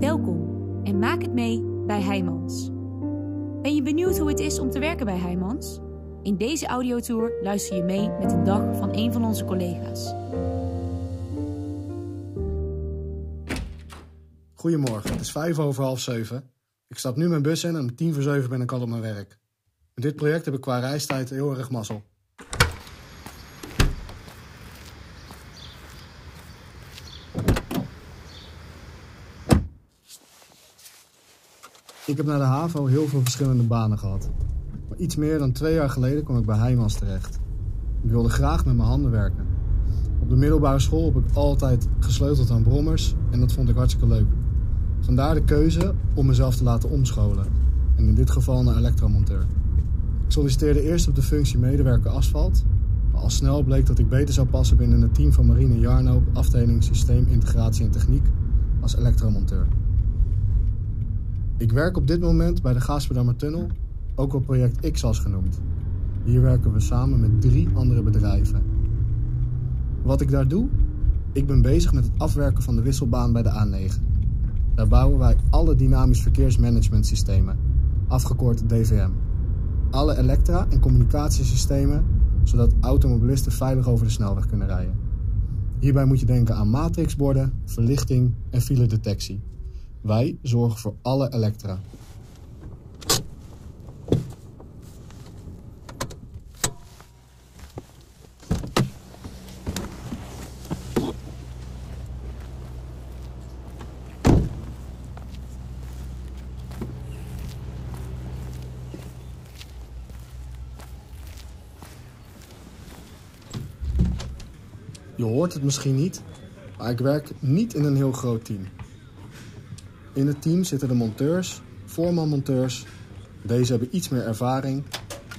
Welkom en maak het mee bij Heijmans. Ben je benieuwd hoe het is om te werken bij Heijmans? In deze audiotour luister je mee met een dag van een van onze collega's. Goedemorgen, het is vijf over half zeven. Ik stap nu mijn bus in en om tien voor zeven ben ik al op mijn werk. Met dit project heb ik qua reistijd heel erg mazzel. Ik heb na de HAVO heel veel verschillende banen gehad. Maar iets meer dan twee jaar geleden kwam ik bij Heijmans terecht. Ik wilde graag met mijn handen werken. Op de middelbare school heb ik altijd gesleuteld aan brommers en dat vond ik hartstikke leuk. Vandaar de keuze om mezelf te laten omscholen. En in dit geval naar elektromonteur. Ik solliciteerde eerst op de functie medewerker asfalt. Maar al snel bleek dat ik beter zou passen binnen het team van Marine Jarno afdeling systeem, integratie en techniek als elektromonteur. Ik werk op dit moment bij de Gaasperdammer Tunnel, ook wel project XAS genoemd. Hier werken we samen met drie andere bedrijven. Wat ik daar doe? Ik ben bezig met het afwerken van de wisselbaan bij de A9. Daar bouwen wij alle dynamisch verkeersmanagementsystemen, afgekort DVM. Alle elektra- en communicatiesystemen, zodat automobilisten veilig over de snelweg kunnen rijden. Hierbij moet je denken aan matrixborden, verlichting en filedetectie. Wij zorgen voor alle elektra. Je hoort het misschien niet, maar ik werk niet in een heel groot team. In het team zitten de monteurs, voormanmonteurs. Deze hebben iets meer ervaring,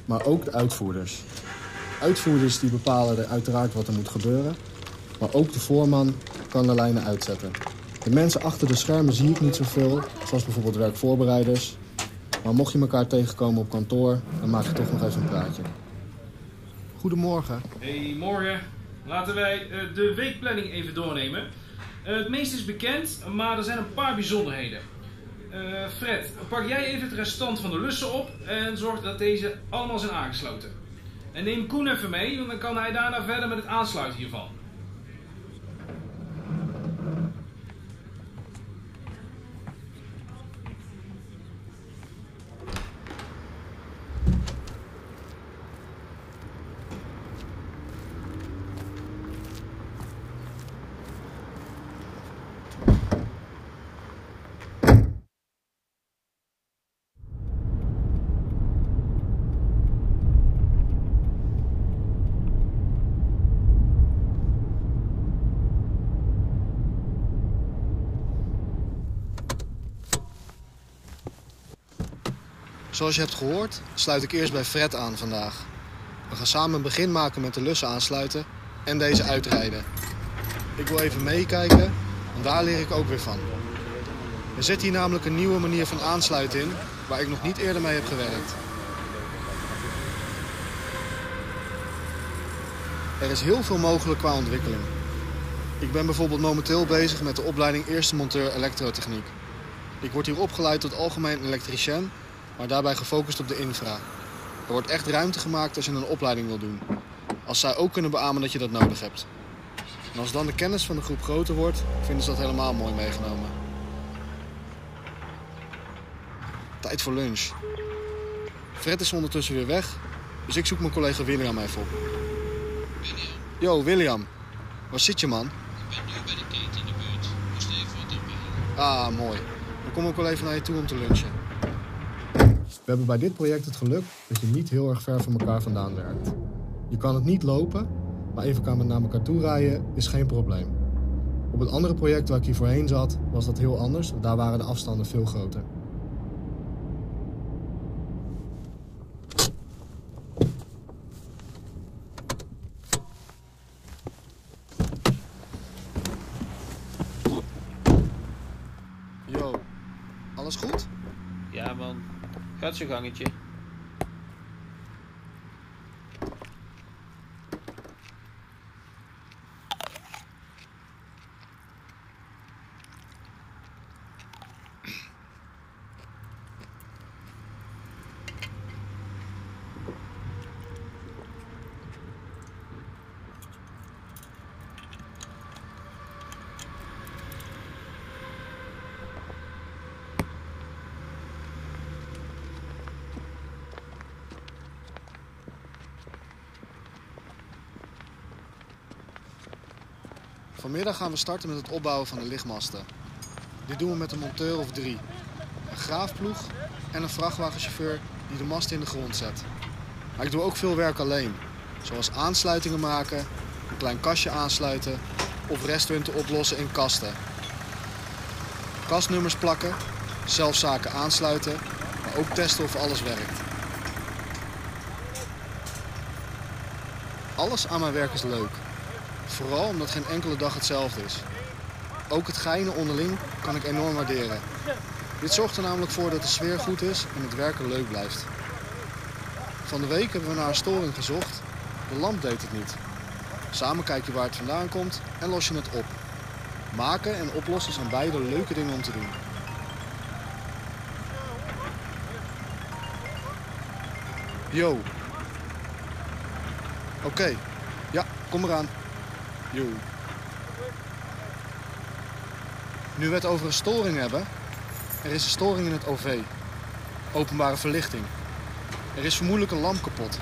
maar ook de uitvoerders. Uitvoerders die bepalen er uiteraard wat er moet gebeuren, maar ook de voorman kan de lijnen uitzetten. De mensen achter de schermen zie ik niet zoveel, zoals bijvoorbeeld werkvoorbereiders. Maar mocht je elkaar tegenkomen op kantoor, dan maak je toch nog even een praatje. Goedemorgen. Hey, morgen. Laten wij eh, de weekplanning even doornemen. Eh, het meeste is bekend, maar er zijn een paar bijzonderheden. Eh, Fred, pak jij even het restant van de lussen op en zorg dat deze allemaal zijn aangesloten. En neem Koen even mee, want dan kan hij daarna verder met het aansluiten hiervan. Zoals je hebt gehoord, sluit ik eerst bij Fred aan vandaag. We gaan samen een begin maken met de lussen aansluiten en deze uitrijden. Ik wil even meekijken, want daar leer ik ook weer van. Er zit hier namelijk een nieuwe manier van aansluiten in, waar ik nog niet eerder mee heb gewerkt. Er is heel veel mogelijk qua ontwikkeling. Ik ben bijvoorbeeld momenteel bezig met de opleiding Eerste Monteur Elektrotechniek. Ik word hier opgeleid tot algemeen elektricien maar daarbij gefocust op de infra. Er wordt echt ruimte gemaakt als je een opleiding wil doen. Als zij ook kunnen beamen dat je dat nodig hebt. En als dan de kennis van de groep groter wordt, vinden ze dat helemaal mooi meegenomen. Tijd voor lunch. Fred is ondertussen weer weg, dus ik zoek mijn collega William even op. William, Yo, William. Waar zit je, man? ik ben nu bij de keten in de buurt. Moest even wat. Ah, mooi. Dan kom ik wel even naar je toe om te lunchen. We hebben bij dit project het geluk dat je niet heel erg ver van elkaar vandaan werkt. Je kan het niet lopen, maar even naar elkaar toe rijden is geen probleem. Op het andere project waar ik hier voorheen zat, was dat heel anders. Daar waren de afstanden veel groter. Yo, alles goed? Ja man, gaat zijn gangetje. Vanmiddag gaan we starten met het opbouwen van de lichtmasten. Dit doen we met een monteur of drie. Een graafploeg en een vrachtwagenchauffeur die de masten in de grond zet. Maar ik doe ook veel werk alleen. Zoals aansluitingen maken, een klein kastje aansluiten of restpunten oplossen in kasten. Kastnummers plakken, zelf zaken aansluiten, maar ook testen of alles werkt. Alles aan mijn werk is leuk. Vooral omdat geen enkele dag hetzelfde is. Ook het geinen onderling kan ik enorm waarderen. Dit zorgt er namelijk voor dat de sfeer goed is en het werken leuk blijft. Van de week hebben we naar een storing gezocht. De lamp deed het niet. Samen kijk je waar het vandaan komt en los je het op. Maken en oplossen zijn beide leuke dingen om te doen. Yo. Oké. Ja, kom eraan. Nu we het over een storing hebben. Er is een storing in het OV. Openbare verlichting. Er is vermoedelijk een lamp kapot.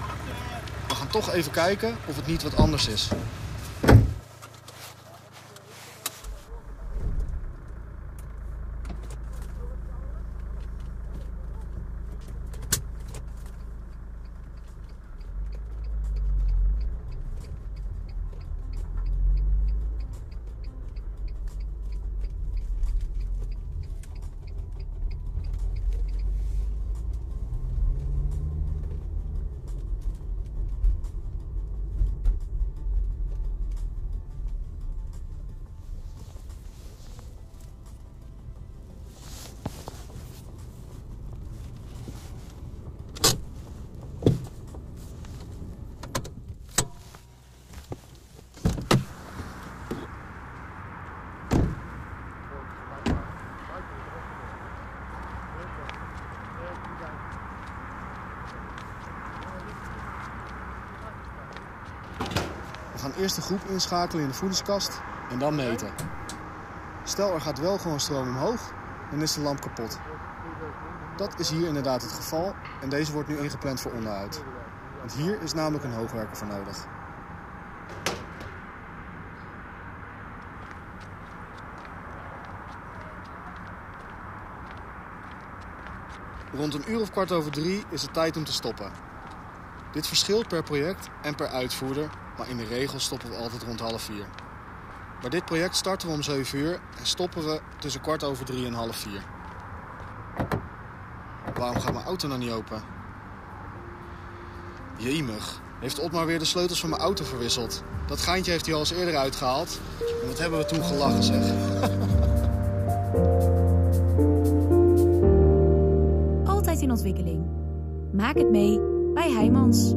We gaan toch even kijken of het niet wat anders is. Eerst de groep inschakelen in de voedingskast en dan meten. Stel er gaat wel gewoon stroom omhoog, dan is de lamp kapot. Dat is hier inderdaad het geval en deze wordt nu ingepland voor onderhoud. Want hier is namelijk een hoogwerker voor nodig. Rond een uur of kwart over drie is het tijd om te stoppen. Dit verschilt per project en per uitvoerder, maar in de regel stoppen we altijd rond half vier. Bij dit project starten we om 7 uur en stoppen we tussen kwart over drie en half vier. Waarom gaat mijn auto nou niet open? Jemig, heeft Otmar weer de sleutels van mijn auto verwisseld? Dat geintje heeft hij al eens eerder uitgehaald. En wat hebben we toen gelachen zeg. Altijd in ontwikkeling. Maak het mee bij Heijmans.